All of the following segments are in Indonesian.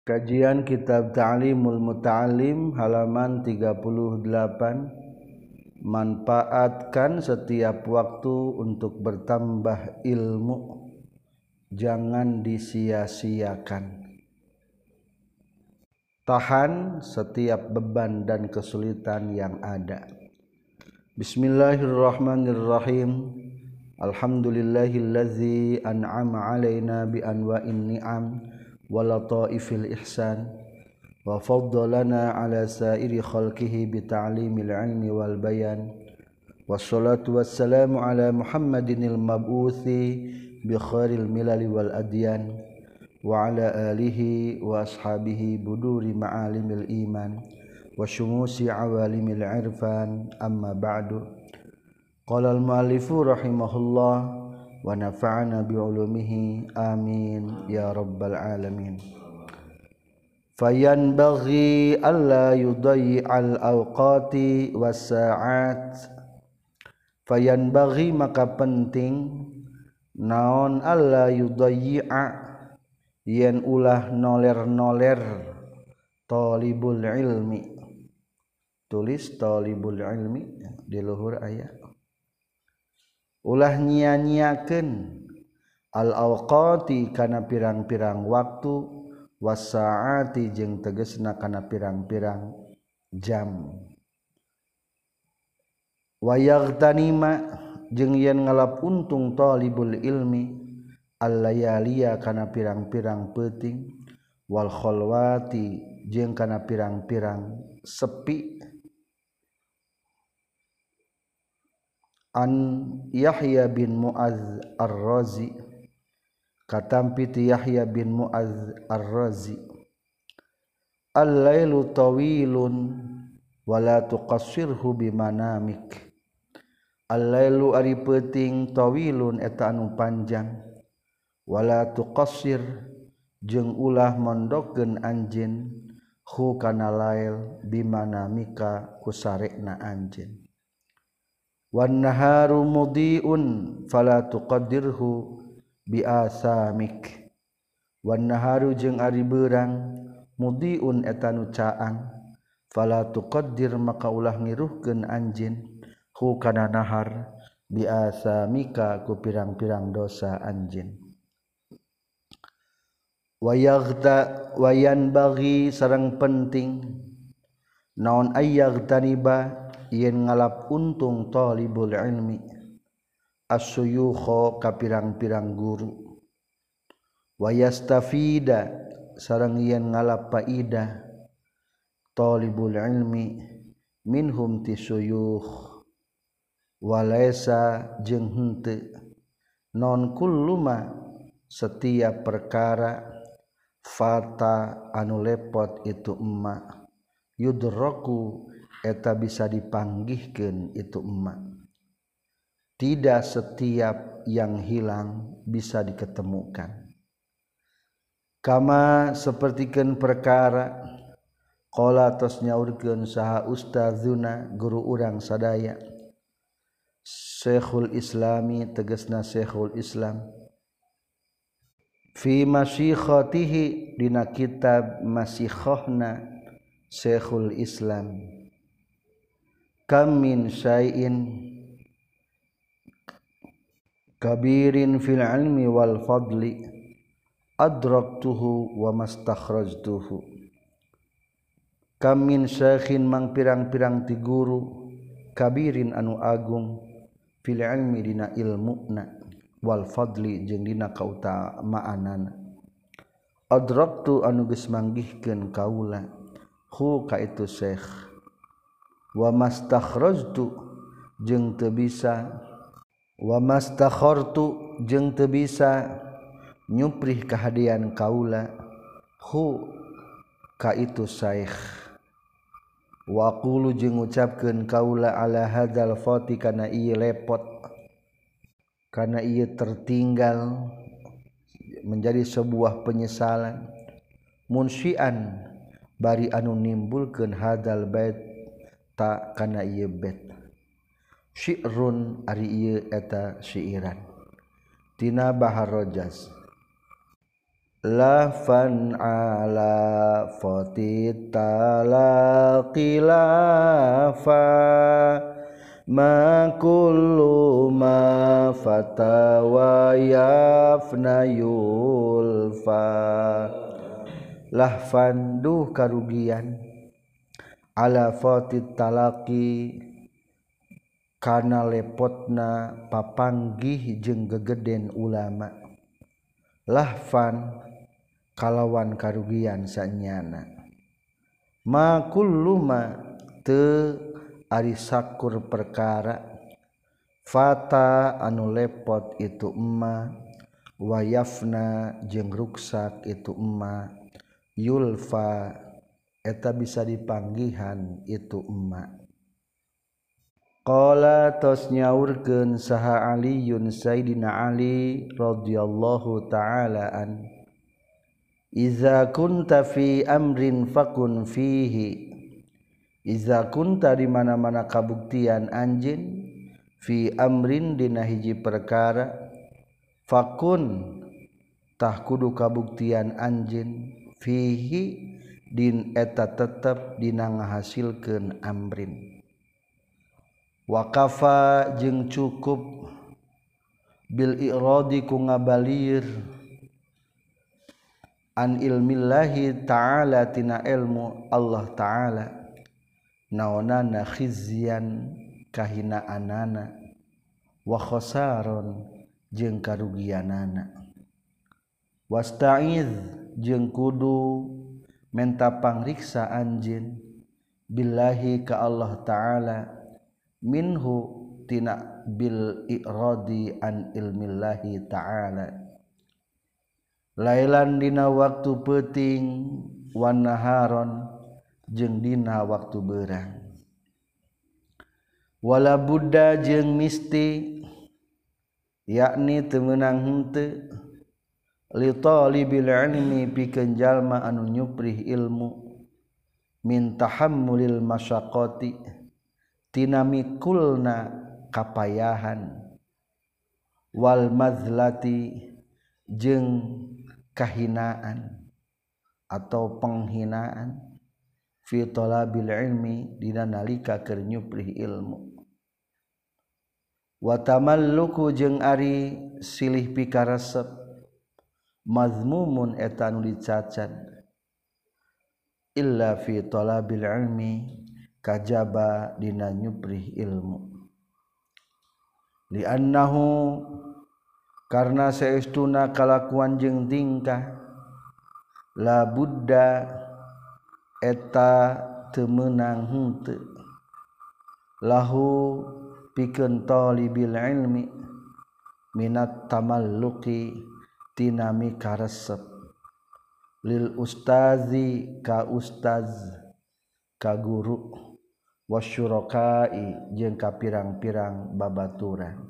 Kajian Kitab Ta'limul Muta'alim halaman 38 Manfaatkan setiap waktu untuk bertambah ilmu. Jangan disia-siakan. Tahan setiap beban dan kesulitan yang ada. Bismillahirrahmanirrahim. Alhamdulillahillazi an'ama alaina bi anwa'in ni'am ولطائف الإحسان وفضلنا على سائر خلقه بتعليم العلم والبيان. والصلاة والسلام على محمد المبعوث بخير الملل والأديان وعلى آله وأصحابه بدور معالم الإيمان وشموس عوالم العرفان. أما بعد قال المؤلف رحمه الله wa nafa'ana bi ulumihi. Amin. Ya rabbal alamin. Fayanbaghi alla yudayyi al awqati was sa'at fayanbaghi maka penting naon alla yudayyi'a. Yen ulah noler-noler talibul ilmi. Tulis talibul ilmi di luhur ayat ulah nyia-nyiaken al-awqati kana pirang-pirang waktu wasaati jeung tegesna kana pirang-pirang jam. Wayagtanima jeung yen ngalap untung talibul ilmi al-layalia kana pirang-pirang peuting wal khalwati jeung kana pirang-pirang sepi. an Yahya bin Muaz Ar-Razi. Katampi ti Yahya bin Muaz Ar-Razi. Al-lailu tawilun wala tuqassirhu bimanamik Al-lailu ari peuting tawilun eta anu panjang. Wala tuqassir jeung ulah mondokeun anjeun hu kana lail bimanamika kusarekna anjeun. wanaharu mudiun fala tuqaddirhu biasamik. Wanaharu jeung ari beurang mudiun eta nu caang fala tuqaddir maka ulah ngiruhkeun anjeun hu kana nahar biasamika ku pirang-pirang dosa anjeun. Wayaghta wayan bagi sareng penting naon ayyaghtaniba yen ngalap untung talibul ilmi as-suyukha ka pirang-pirang guru. Wayastafida sareng yen ngalap faidah talibul ilmi minhum tisuyukh walaysa jeung henteu. Non kulluma setiap perkara fata anu lepot itu emak. Yudraku eta bisa dipanggihkan itu emak. Tidak setiap yang hilang bisa diketemukan. Kama sepertikan perkara qala tos nyaurkeun saha ustazuna guru urang sadaya Syekhul Islami tegasna Syekhul Islam fi masyikhatihi dina kitab masyikhahna Syekhul Islam kamin syai'in kabirin fil ilmi wal fadli adraktuhu wa mastakhrajtuhu. Kamin syekhin mang pirang-pirang ti guru kabirin anu agung fil ilmi dina ilmuna wal fadli jeung dina kautamaanana. Adraktu anu geus manggihkeun kaula hu ka itu syekh. wa mastakhrajtu jeung teu bisa. Wa mastakhartu jeung teu bisa nyuprih kahadian kaula. Hu ka itu saikh. Waqulu jeung ngucapkeun kaula ala hadzal fati kana ieu lepot kana ieu tertinggal menjadi sebuah penyesalan. Munsyian bari anu nimbulkeun hadzal bait ta kana ieu bet. Syi'run ari ieu eta syiiran. Tina bahar rojas lafan ala fati talaqilafa ma kullu ma fatawa yafna yulfa. Lahfan duh karugian. ala fatit talaki kana lepotna papanggih jeung gegeden ulama. Lahfan kalawan karugian sanyana. Ma kulluma te ari sakur perkara. Fata anu lepot itu emma wayafna jeung ruksak itu emma. Yulfa eta bisa dipanggihan itu emak. Qala tos nyaurkeun saha Aliun Sayyidina Ali radhiyallahu ta'ala an Iza kunta fi amrin fakun fihi. Iza kunta di mana-mana kabuktian anjin fi amrin dina hiji perkara fakun tah kudu kabuktian anjin fihi. Din eta tetep dina ngahasilkeun Amrin. Wakafa jeung cukup. Bil Irodi ku ngabalir. An ilmillahi ta'ala tina ilmu Allah ta'ala. Naonana khizyan kahinaanana. Wa khosaron jeung karugianana. Wasta'iz jeung kudu menta pangriksa anj Billahi ka Allah ta'ala. Minhu tina Bil iradi an ilmillahi ta'ala. Lailan dina waktu peuting wan naharon jeung dina waktu beurang. Wala Buddha jeung misti yakni temenang henteu. litalibilmi pikeun jalma anu nyuprih ilmu. Mintahammulil masyaqati. Tinamikulna kapayahan. Wal mazlati. Jeung kahinaan. Atau penghinaan. Fi talabil ilmi. Dina nalika keur nyuprih ilmu. Wa tamalluku jeung ari silih pikaresep. mazmumun etan dicacat illa fi talabil ilmi kajaba dina nyuprih ilmu. Liannahu karena seestuna kalakuan jeung tingkah la buddha eta temenang henteu lahu pikeun talibil ilmi minat tamalluqi tinami karesep. Lil ustazi ka ustaz ka guru wasyurakai jeung ka pirang-pirang babaturan.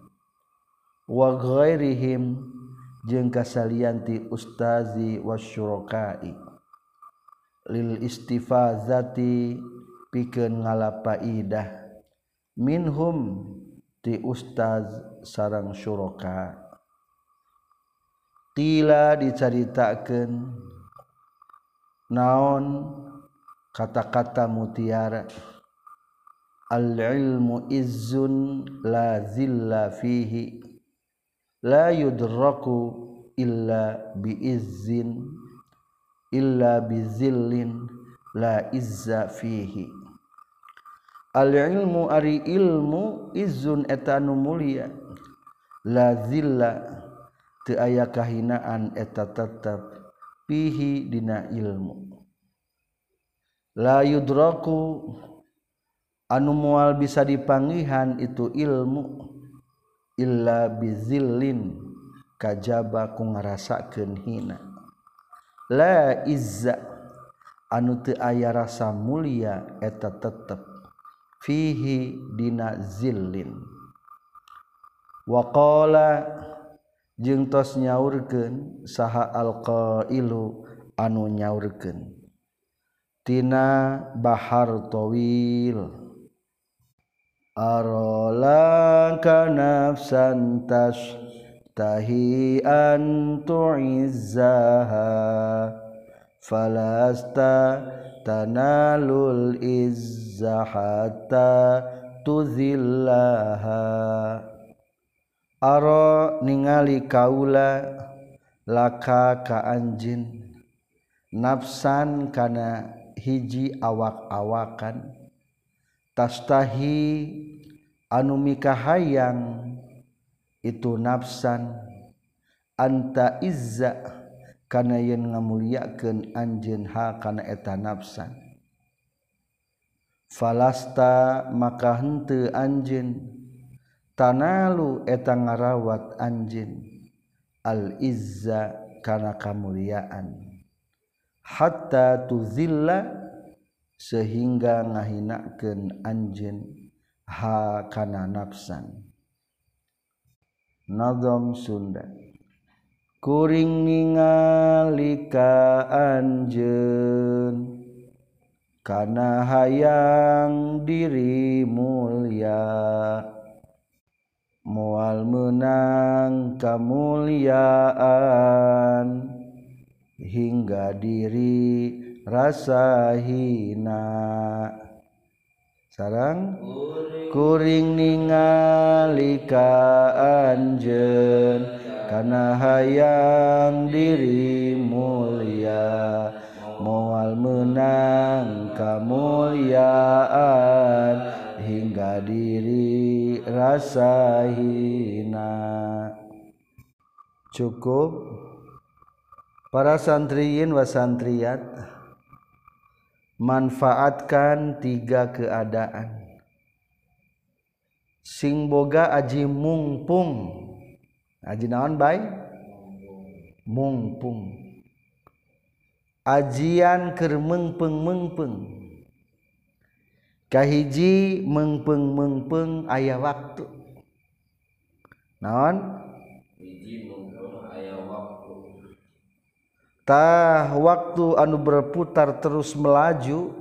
Waghim jeung kasalianti Ustazi wasyrokai lil istifazati pikeun ngalapaidah minhum ti ustaz sarang syuraka tila dicaritakan naon kata-kata mutiara. Al ilmu izzun la zilla fihi la yudraku illa bi izzin illa bi zillin la izza fihi. Al ilmu ari ilmu izzun etanu mulia la zilla teu aya kahinaan eta tetep pihi dina ilmu. La yudraku anu moal bisa dipangihan itu ilmu illa bizillin kajaba ku ngarasakeun hina. La izza anu teu aya rasa mulia eta tetep fihi dina zillin. Wa qala jengtos nyaurkeun saha alqailu anu nyaurkeun. Tina bahar tawil. Arolan nafsan tas tahi an tu'izzaha. Falasta tanalul izza tuzillaha. Aro ningali kaula laka ka anjin nafsan kana hiji awak-awakan. Tastahi anu mikahayang itu nafsan. Anta izza kana yen ngamuliakeun anjeun ha kana eta nafsan. Falasta maka henteu anjeun. tanalu eta ngarawat anjin al izza kana kamuliaan. Hatta tuzilla sehingga ngahinakeun anjin ha kana nafsan. Nazam Sunda. Kuring ningali ka anjeun. Kana hayang diri mulya moal menang kemuliaan hingga diri rasa hina. Sarang? Kuring ningalika anjeun kana hayang diri mulia. Moal menang kemuliaan hingga diri rasa hina cukup? Para santriyin wa santriyat manfaatkan tiga keadaan. Sing boga aji mungpung. Aji naon baik mungpung. Ajian keur mengpeng mengpeng kahiji mengpeng mengpeng ayah waktu. Naon? Tah waktu anu berputar terus melaju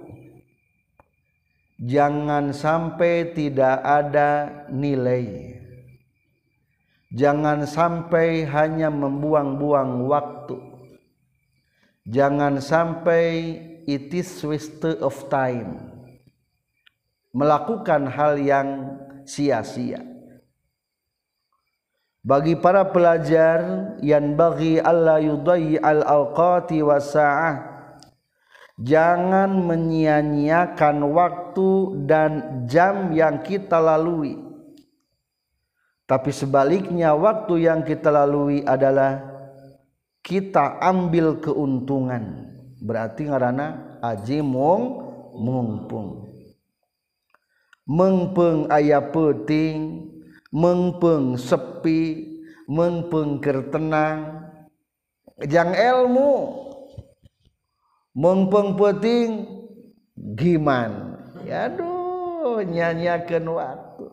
jangan sampai tidak ada nilai. Jangan sampai hanya membuang-buang waktu. Jangan sampai it is waste of time melakukan hal yang sia-sia. Bagi para pelajar yang bagi Allah yudai al awqati wasa'ah jangan menyia-nyiakan waktu dan jam yang kita lalui. Tapi sebaliknya waktu yang kita lalui adalah kita ambil keuntungan. Berarti ngarana aji mung mungpung mengpeng ayah peting mengpeng sepi mengpeng kertenang yang ilmu mengpeng peting giman. Ya aduh nyanyakan waktu.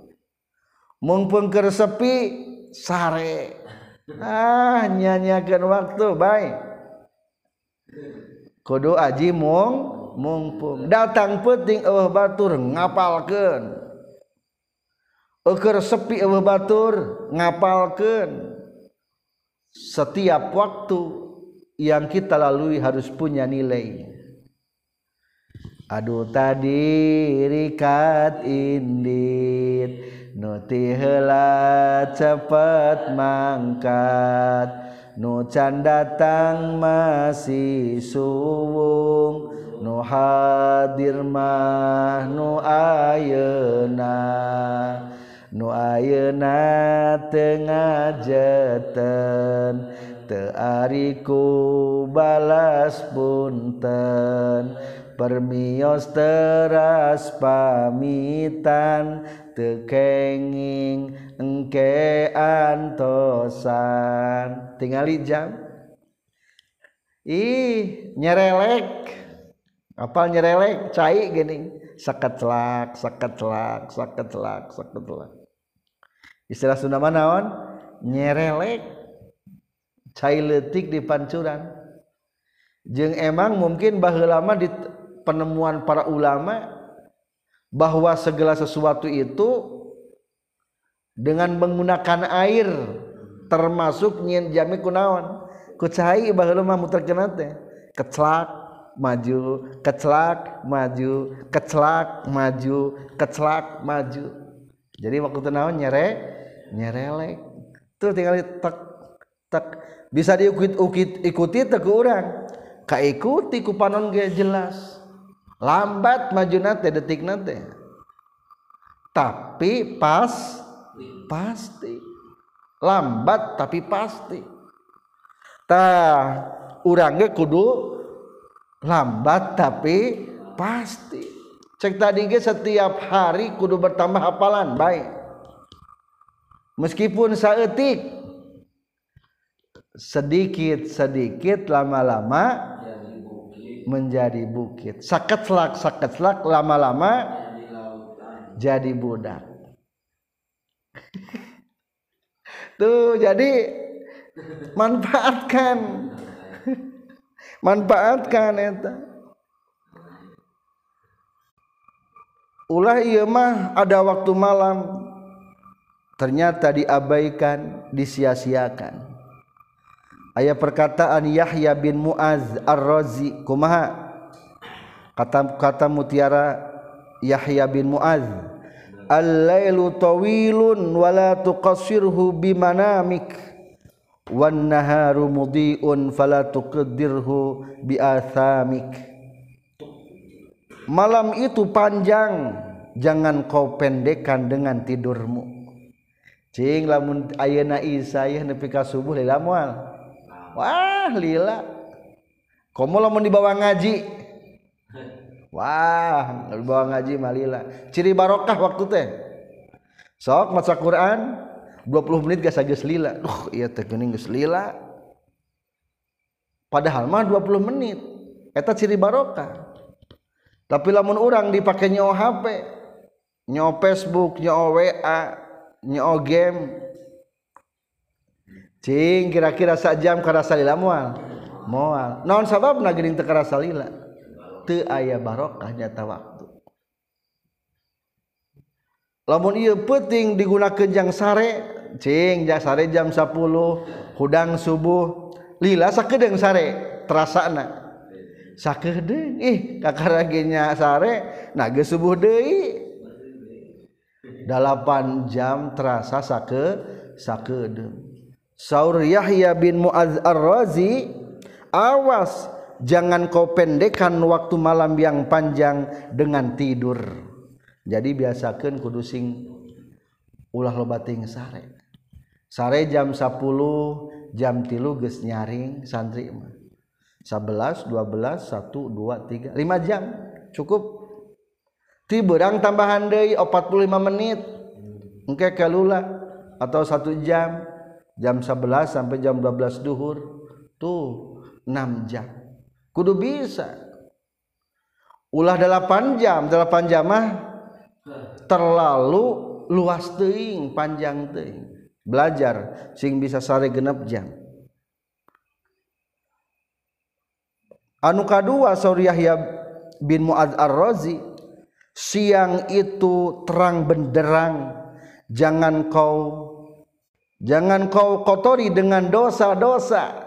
Mengpeng sepi sare. Ah nyanyakan waktu baik kudu aji mung mungpung datang peting eueuh batur ngapalkeun. Keur sepi eueuh batur ngapalkeun. Setiap waktu yang kita lalui harus punya nilai. Aduh tadi rikat indit nuti heula cepet mangkat. Nu can datang masih suwung nu hadir mah nu ayeuna. Nu ayeuna teu ngajeten. Teu balas punten. Permios teras pamitan. Tekenging engke antosan. Tingali jam. Ih nyerelek. apal nyerelek cai gini. Saketlak saketlak saketlak saketlak istilah Sunda manaon nyerelek cai letik di pancuran. Jeung emang mungkin baheula lama di penemuan para ulama bahwa segala sesuatu itu dengan menggunakan air termasuk nyin jami kunaon ku cai baheula mah muter cenah teh keclak maju kecelak maju kecelak maju kecelak maju. Jadi waktu itu naon nyere nyerelek tuh tinggal tek tek. Bisa diukit ukit ikuti teu urang. Kaikuti ku panon ge jelas. Lambat maju nate detik nate tapi pas pasti. Lambat tapi pasti. Tah urang ge kudu lambat tapi pasti. Cek tadi setiap hari kudu bertambah hafalan baik. Meskipun saeutik sedikit sedikit lama-lama menjadi bukit. Sakit selak lama-lama jadi budak. Tuh jadi manfaatkan manfaatkan eta. Ulah iya mah ada waktu malam. Ternyata diabaikan disia-siakan. Ayat perkataan Yahya bin Muaz Ar-Razi kumaha? Kata kata mutiara Yahya bin Muaz al-lailu tawilun wala tuqassirhu bimanamik wan naharu mudhi'un fala tuqdirhu bi'athamik. Malam itu panjang jangan kau pendekkan dengan tidurmu. Cing lamun ayeuna isayah nepi ka subuh lila moal wah lila. Komo lamun dibawa ngaji? Wah dibawa ngaji mah lila. Ciri barokah waktu teh. Sok maca Quran 20 menit gak aja lila duh iya teh geuning geus lila padahal mah 20 menit. Eta ciri barokah tapi lamun orang dipakai nyawa HP nyawa Facebook nyawa WA nyawa game cing kira-kira sak jam karasa lila moal. Moal. Naon sababna geuning teu karasa lila? Teu aya barokah nyata waktu. Lamun ieu penting digunakan jang sare cing sare jam 10 hudang subuh. Lila sakedeng sare terasana. Sakedeng ih kakaraginya sare nage subuh deui. 8 jam terasa sake sakedeng Saur Yahya bin Muaz Ar-Razi awas jangan kau pendekkan waktu malam yang panjang dengan tidur. Jadi biasakan kudu sing ulah lobating sare sare jam 10 jam tilu ges nyaring santri mah. 11 12 1 2 3 5 jam cukup. Ti berang tambahan deui 45 menit. Engke kalula atau satu jam. Jam 11 sampai jam 12 duhur. Tuh 6 jam. Kudu bisa. Ulah 8 jam 8 jam mah terlalu luas teuing panjang teuing belajar sing bisa sare genep jam. Anu kadua saur Yahya bin Muaz Ar-Razi siang itu terang benderang jangan kau jangan kau kotori dengan dosa-dosa.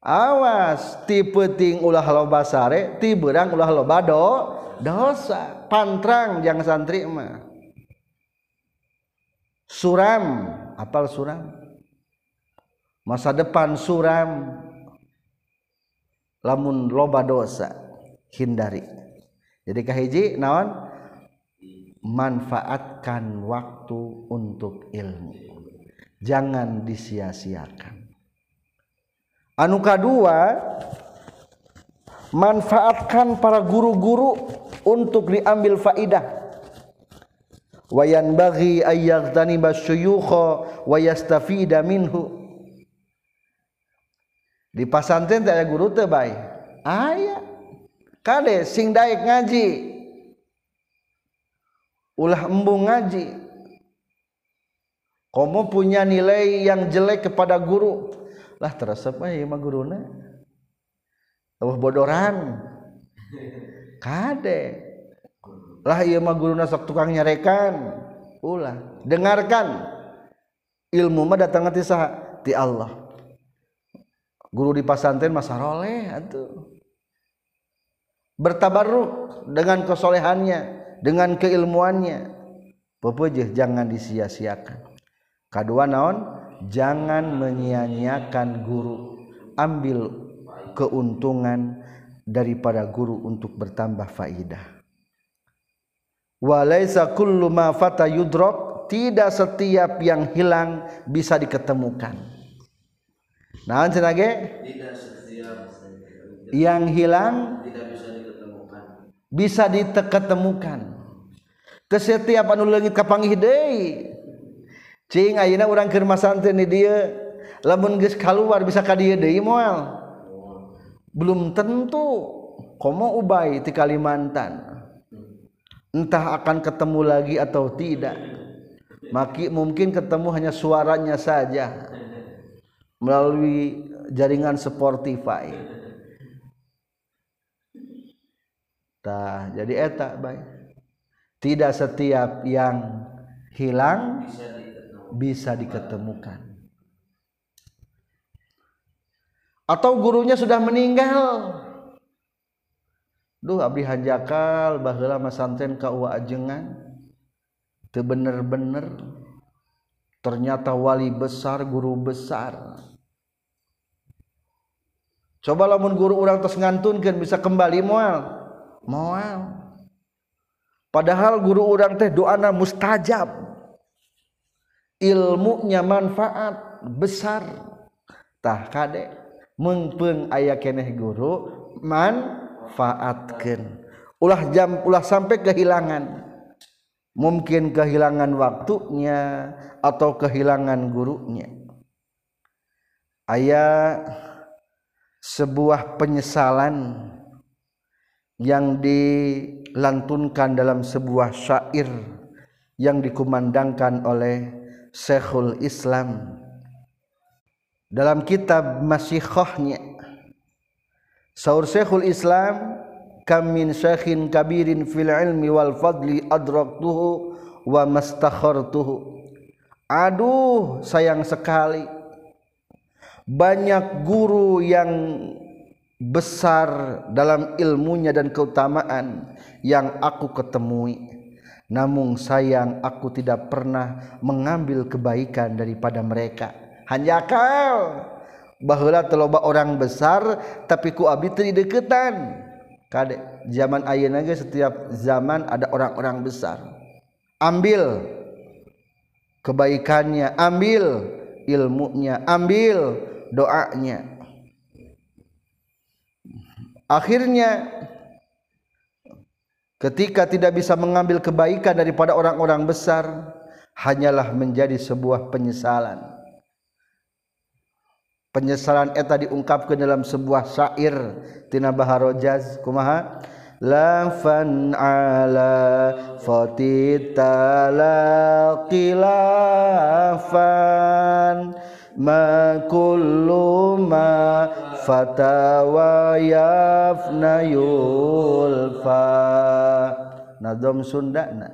Awas tipe ting ulah loba sare ti berang ulah loba do dosa. Pantrang jangan santri mah suram. Apal suram? Masa depan suram. Lamun loba dosa hindari. Jadi kahiji naon? Manfaatkan waktu untuk ilmu. Jangan disia-siakan. Anu kedua manfaatkan para guru-guru untuk diambil faidah wayan bagi ayat tani basyuyukho wayastafida minhu. Di pasantren tak ada guru teh ayah kade sing daik ngaji ulah embung ngaji. Kamu punya nilai yang jelek kepada guru. Lah terasa apa ya mah guruna Allah bodoran. Kade lah iya mah guruna sok tukang nyarekan. Ulah. Dengarkan. Ilmu mah datang ti saha? Ti Allah. Guru di pasantren masa roleh atuh. Bertabarruk dengan kesolehannya dengan keilmuannya. Pepejeh jangan disia-siakan. Kedua naon? Jangan menyia-nyiakan guru. Ambil keuntungan daripada guru untuk bertambah faidah walaisa kullu ma fata yudrok. Tidak setiap yang hilang bisa diketemukan. Nah cenage tidak setiap yang hilang tidak bisa diketemukan. bisa diketemukan. Ke setiap anu leungit kapangih deui. Cing ayeuna urang keur masanteun di dieu. Lamun geus kaluar bisa ka dieu deui moal. Belum tentu. Komo ubay di Kalimantan. Entah akan ketemu lagi atau tidak. Maki mungkin ketemu hanya suaranya saja. Melalui jaringan Spotify. Tah jadi eta baik tidak setiap yang hilang bisa diketemukan. Atau gurunya sudah meninggal duh abdi hanjakal baheula masantren ka ajengan. Bener-bener ternyata wali besar guru besar. Coba lamun guru orang terus ngantunkan bisa kembali mual mual padahal guru orang teh doana mustajab. Ilmunya manfaat besar. Tah kade. Mengpeng ayah keneh guru manfaatkan. Ulah jam ulah sampai kehilangan. Mungkin kehilangan waktunya atau kehilangan gurunya. Ayat sebuah penyesalan yang dilantunkan dalam sebuah syair yang dikumandangkan oleh Syekhul Islam. Dalam kitab Masyikhahnya Saur Syekhul Islam kam min syekhin kabirin fil ilmi wal fadli adraktuhu wa mastakhartuhu. Aduh sayang sekali. Banyak guru yang besar dalam ilmunya dan keutamaan yang aku ketemui. Namun sayang aku tidak pernah mengambil kebaikan daripada mereka. Hanya kau bahwa teloba orang besar tapi ku abdi teu deketan Kadek zaman ayeuna ge setiap zaman ada orang-orang besar. Ambil kebaikannya, ambil ilmunya, ambil doanya. Akhirnya ketika tidak bisa mengambil kebaikan daripada orang-orang besar, hanyalah menjadi sebuah penyesalan penyesalan eta diungkapkan dalam sebuah syair tina baharojaz kumaha? Lafan ala fatita la qilafan ma kullu ma fatawa yafna yulfa. Nadom sundana.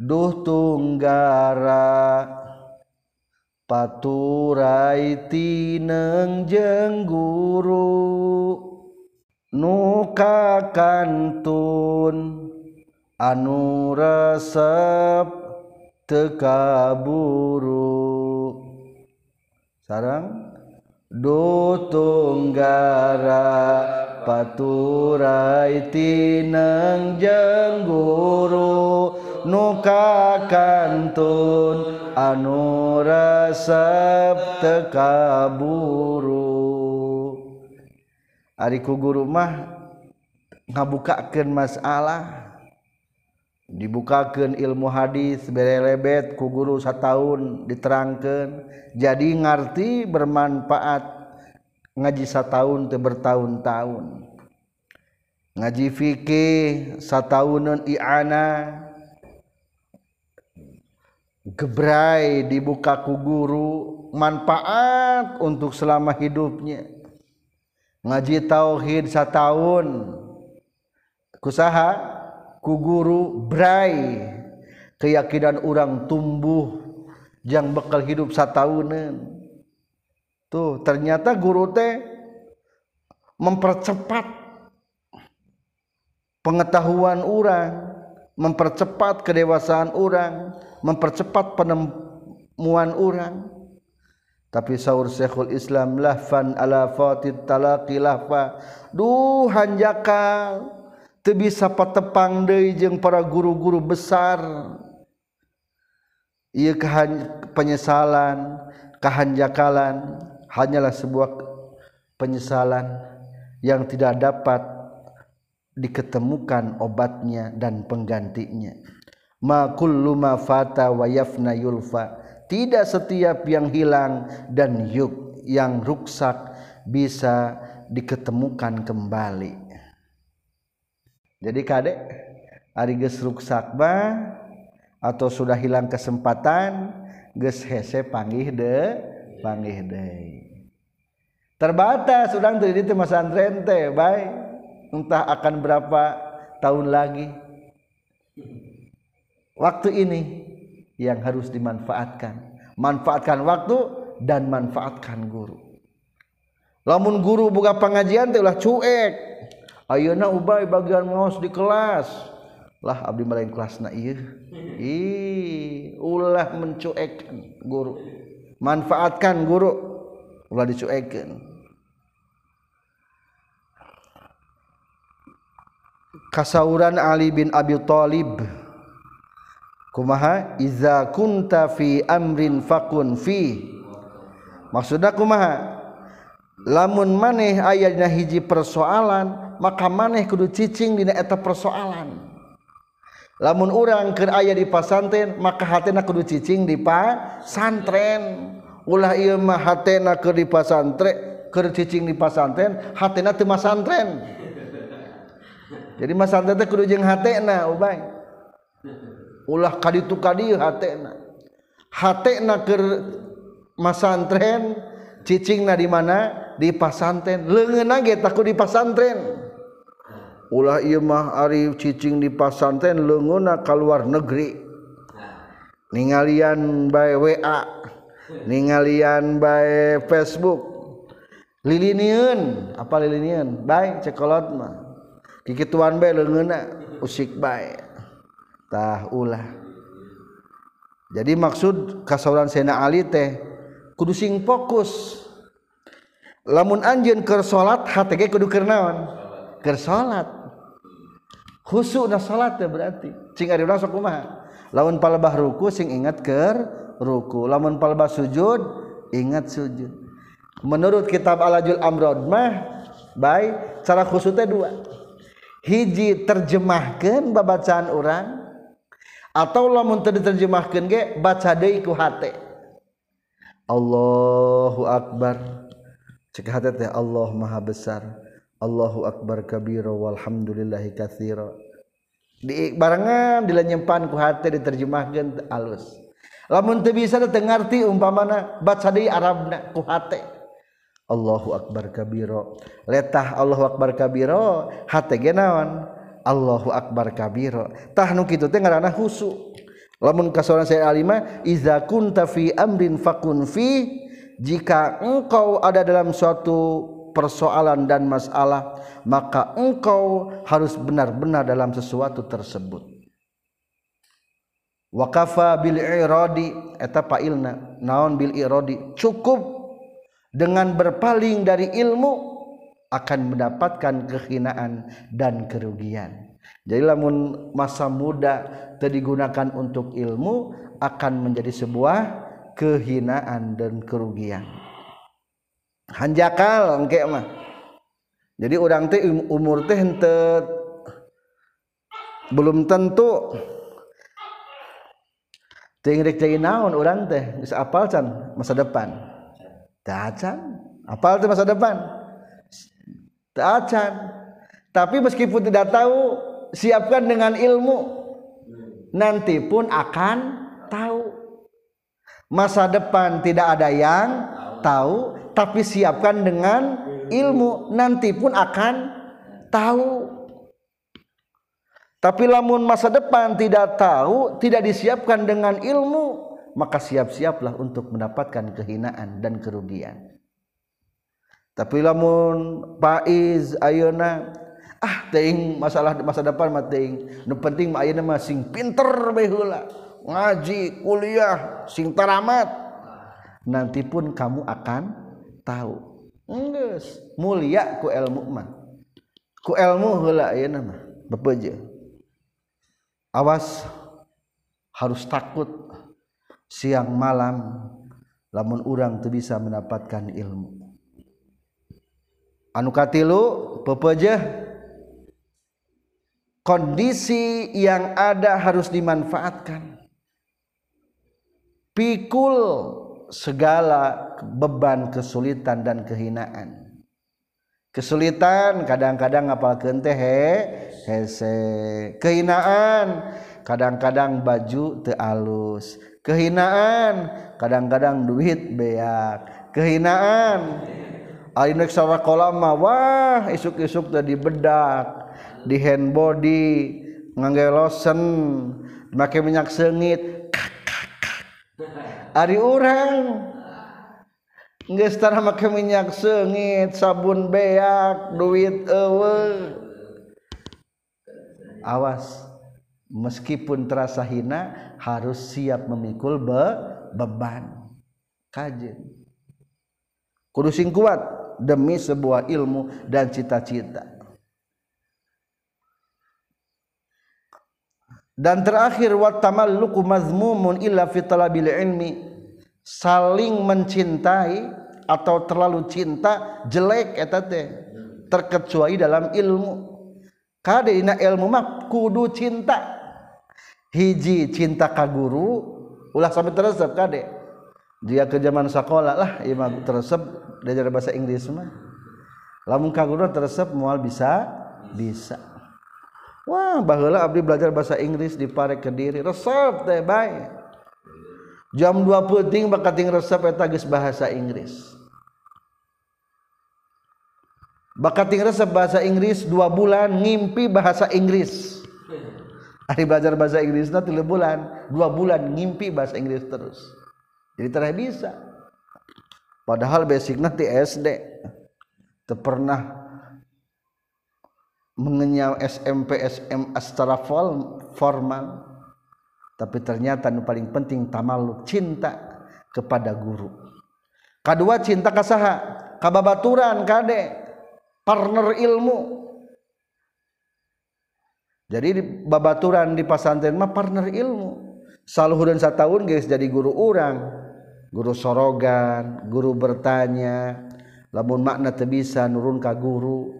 Duh tunggara paturaitieng jeng guru nuka kantun anu resep tekaburu. Sarang dutunggara tunggara paturaitieng jeng guru nuka kantun anu resep tekaburu Ariku guru mah ngabukakeun masalah. Dibukakan ilmu hadis berelebet ku guru setahun diterangkan jadi ngerti bermanfaat ngaji setahun te bertahun-tahun. Ngaji fikih satahunan i'ana. Gebrai dibuka ku guru manfaat untuk selama hidupnya. Ngaji tauhid setahun. Kusaha ku guru brai. Keyakinan orang tumbuh yang bekal hidup satu tahunan tuh ternyata guru teh mempercepat pengetahuan orang mempercepat kedewasaan orang mempercepat penemuan orang. Tapi sahur Syekhul Islam lahfan ala fatid talaqi lahfa. Duh hanjakal. Teu bisa patepang deui jeung para guru-guru besar. Ieu penyesalan kahanjakalan hanyalah sebuah penyesalan yang tidak dapat diketemukan obatnya dan penggantinya. Ma kullu ma fata wa yafna yulfa. Tidak setiap yang hilang dan yuk yang ruksak bisa diketemukan kembali. Jadi kadek ari geus ruksak mah atau sudah hilang kesempatan geus hese panggih de panggih deui. Terbatas sudah tadi teh masantren teh baik entah akan berapa tahun lagi. Waktu ini yang harus dimanfaatkan. Manfaatkan waktu dan manfaatkan guru. Lamun guru buka pengajian teh ulah cuek. Ayeuna ubay bagian ngaos di kelas. Lah abdi marahin kelasna ieu. Ih ulah mencuekkan guru. Manfaatkan guru ulah dicuekkan kasauran Ali bin Abi Thalib. Kumaha? Iza kunta fi amrin fakun fi. Maksudna kumaha? Lamun maneh aya dina hiji persoalan maka maneh kudu cicing dina eta persoalan. Lamun urang keur aya di pasantren maka hatena kudu cicing di pasantren. Ulah ieu mah hatena keur di pasantren keur cicing di pasantren hatena teu masantren. jadi masalah teh kudu jeung hatena ubay. Ulah kaditu kadieu hatena. Hatena keur masantren cicingna di mana? Di pasantren. Leungeunna ge takut di pasantren. Ulah ieu mah ari cicing di pasantren leungeunna ka luar negeri. Ningalian bae WA ningalian bae Facebook. Lilinieun apa lilinieun baik cekolot mah. Kikituan bae leungeunna usik bae. Ulah. Jadi maksud kasuran Sena Ali teh kudu sing fokus. Lamun anj ke salat HTG kudukernawan ke salat. Khusuk salat berarti. Laun palbah ruku sing ingat ke ruku. Lamun palbah sujud ingat sujud. Menurut kitab alajul Amrodmah baik cara khusutnya dua hiji terjemahkan babacaan orang atau lamun teu diterjemahkeun ge baca deui ku hate. Allahu akbar. Cek hate teh Allah maha besar. Allahu akbar kabira walhamdulillahi katsira. Di barengan dilanyempan ku hate diterjemahkeun alus. Lamun teu bisa teu ngarti umpamana baca deui arabna ku hate. Allahu akbar kabira letah Allahu akbar kabira hate ge naon? Allahu akbar kabira tah nu kitu teh ngaranna husu lamun kasoran saya alima iza kunta fi amrin fakun fi jika engkau ada dalam suatu persoalan dan masalah maka engkau harus benar-benar dalam sesuatu tersebut. Wakafa bil iradi eta pailna naon bil iradi? Cukup dengan berpaling dari ilmu akan mendapatkan kehinaan dan kerugian. Jadi lamun masa muda digunakan untuk ilmu akan menjadi sebuah kehinaan dan kerugian. Hanjakal engke mah. Jadi orang teh um, umur teh henteu belum tentu ting rek jadi naon urang teh bisa apal can masa depan. Tah can apal teh masa depan? Acan tapi meskipun tidak tahu siapkan dengan ilmu. Nanti pun akan tahu. Masa depan tidak ada yang tahu tapi siapkan dengan ilmu. Nanti pun akan tahu. Tapi lamun masa depan tidak tahu tidak disiapkan dengan ilmu maka siap-siaplah untuk mendapatkan kehinaan dan kerugian. Tapi lamun Faiz Ayeuna ah ting masalah masa depan mah ting nu penting mah ayeuna mah sing pinter bae heula ngaji kuliah sing taramat. Nanti pun kamu akan tahu. Enggeus, mulia ku ilmu mah. Ku ilmu heula ayeuna mah bepeje. Awas harus takut siang malam lamun orang tuh bisa mendapatkan ilmu. Anu katilu pepeje kondisi yang ada harus dimanfaatkan. Pikul segala beban kesulitan dan kehinaan. Kesulitan kadang-kadang ngapal kente he kehinaan. Kadang-kadang baju tealus kehinaan. Kadang-kadang duit beak. Kehinaan. Ayeuna sawah kolama wah isuk-isuk tadi bedak di hand body ngangge lotion make minyak sengit ari urang. Geus tara make minyak sengit sabun beak duit eueuh. Awas. Meskipun terasa hina harus siap memikul be beban. Kajen kudu sing kuat demi sebuah ilmu dan cita-cita. Dan terakhir wa tamalluku mazmumun illa fi talabil ilmi. Saling mencintai atau terlalu cinta jelek eta teh terkecuali dalam ilmu. Kade ina ilmu mah kudu cinta hiji cinta ka guru ulah sampai teresep kade dia ke zaman sekolah lah imam teresep belajar bahasa Inggris mah. Lamun ka guru teresep moal bisa bisa. Wah baheula abdi belajar bahasa Inggris di Pare Kediri resep teh bae. Jam 2 penting bakat resep eta geus bahasa Inggris. Bakat resep bahasa Inggris dua bulan ngimpi bahasa Inggris hari belajar bahasa Inggris nanti bulan dua bulan ngimpi bahasa Inggris terus. Jadi terah bisa. Padahal basic nanti SD pernah mengenyal SMP SMA secara formal. Tapi ternyata yang paling penting tamaluk cinta kepada guru. Kedua cinta kasaha kababaturan kade. Partner ilmu jadi babaturan di pesantren mah partner ilmu. Saluhureun tahun geus jadi guru urang. Guru sorogan guru bertanya. Lamun makna teu bisa nurun ka guru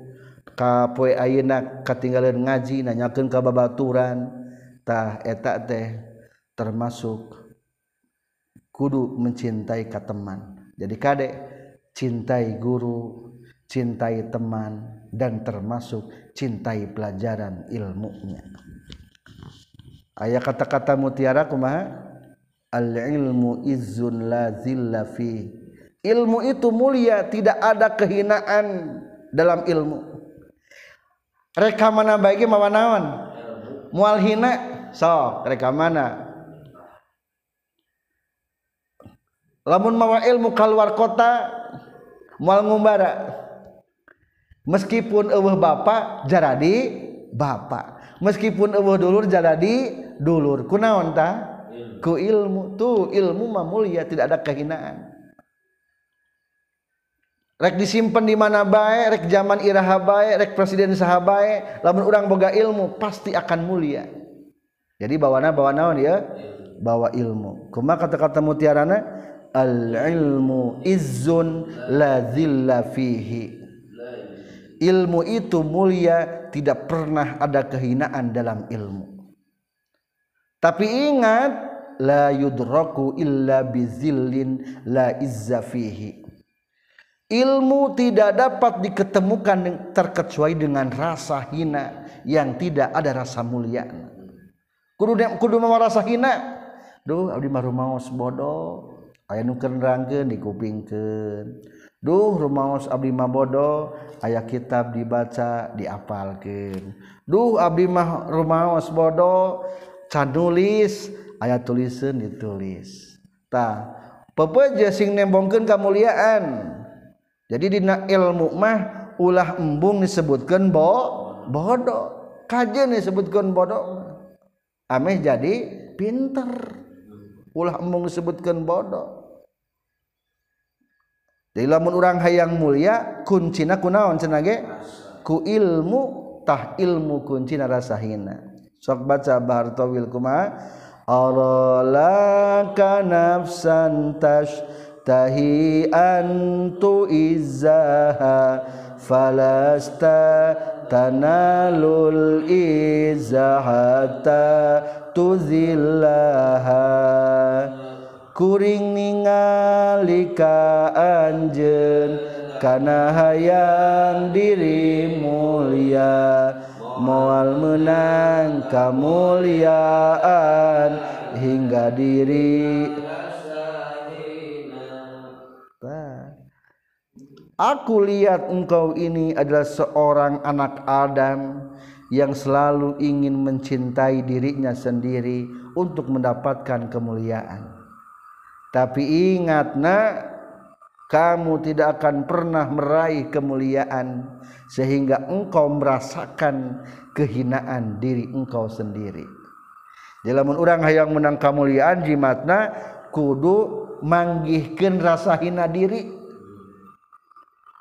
ka poe ayeuna katinggalan ngaji nanyakeun ka babaturan tah eta teh termasuk kudu mencintai ka teman. Jadi kade cintai guru. Cintai teman dan termasuk cintai pelajaran ilmunya. Ayat kata-kata mutiara kumaha? Al ilmu izun la zilla fi. Ilmu itu mulia tidak ada kehinaan dalam ilmu. Reka mana baigi mawa naon? Mual hina. So reka mana? Lamun mawa ilmu keluar kota mual ngumbara meskipun eueuh bapa jaradi bapa. Meskipun eueuh dulur jaradi dulur. Kunaon tah ku ilmu. Tuh ilmu mah mulia tidak ada kehinaan. Rek disimpan di mana bae rek zaman iraha bae rek presiden saha bae lamun urang boga ilmu pasti akan mulia. Jadi bawana bawa naon ya? Bawa ilmu. Kumaha kata-kata mutiarana al ilmu izzun la zilla fihi ilmu itu mulia tidak pernah ada kehinaan dalam ilmu. Tapi ingat la yudraku illa bizillin la izza fihi. Ilmu tidak dapat diketemukan terkecuali dengan rasa hina yang tidak ada rasa mulia. Kudu kudu mawa rasa hina. Duh abdi mah rumaos bodoh. Aya nu keun dikupingkeun Duh rumaos Abdi Mabodo ayah kitab dibaca diapalkan Duh Abdi mah rumaos bodoh can nulis ayat tulisan ditulis ta pepeja sing nembongkeun kamuliaan. Jadi dina ilmu mah ulah embung disebutkan bo bodoh. Kajian disebutkan bodoh. Ameh jadi pinter. Ulah embung disebutkan bodoh. Jadi lamun orang hayang mulia kuncina kunaon cenah ge ku ilmu tah ilmu kuncina rasahina. Sok baca bartawil kumaha? Aralaka nafsan tashtahi antu izzaha falasta tanalul izzahata tuzillaha kuring ningalika anjen kana hayang diri mulia mual menang kemuliaan hingga diri Aku lihat engkau ini adalah seorang anak Adam yang selalu ingin mencintai dirinya sendiri untuk mendapatkan kemuliaan. Tapi ingat nak, kamu tidak akan pernah meraih kemuliaan sehingga engkau merasakan kehinaan diri engkau sendiri. Dalam orang hayang menang kemuliaan jimatna kudu manggihkan rasa hina diri.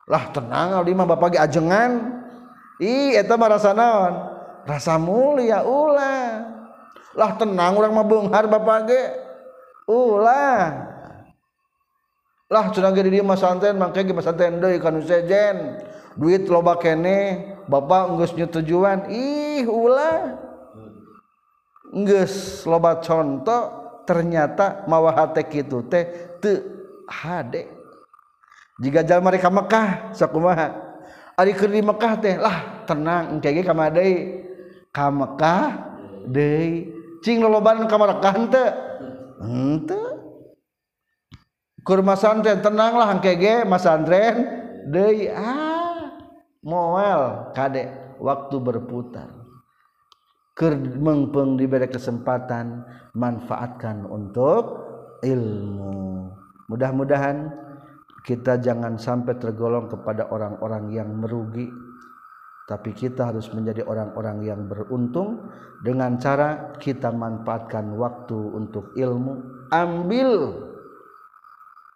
Lah tenang aldi mah bapak ajengan. Ih eta mah rasa naon? Rasa mulia ulah. Lah tenang orang mah beunghar bapak ge ulah. Lah cenah ge di mah santen mangke ge mah santen deui kanu sejen. Duit loba kene bapak geus nyetujuan ih ulah. Geus loba contoh ternyata mawaha teh kitu teh teu hade. Jika jalma mereka Mekah sakumaha ari keur di Mekah teh lah tenang engke ge kamar deui. Ka Mekah deui. Cing loloban ka Mekah teu henteu kurma santren tenanglah hangkege mas santren deui ah moal kade waktu berputar. Keur mengpeng diberi kesempatan manfaatkan untuk ilmu. Mudah-mudahan kita jangan sampai tergolong kepada orang-orang yang merugi tapi kita harus menjadi orang-orang yang beruntung dengan cara kita manfaatkan waktu untuk ilmu. Ambil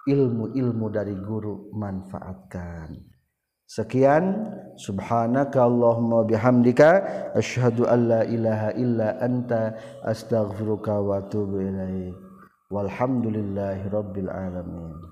ilmu-ilmu dari guru manfaatkan. Sekian. Subhanaka allahumma bihamdika. Asyhadu an la ilaha illa anta. Astaghfiruka wa atubu ilaik walhamdulillahi rabbil alamin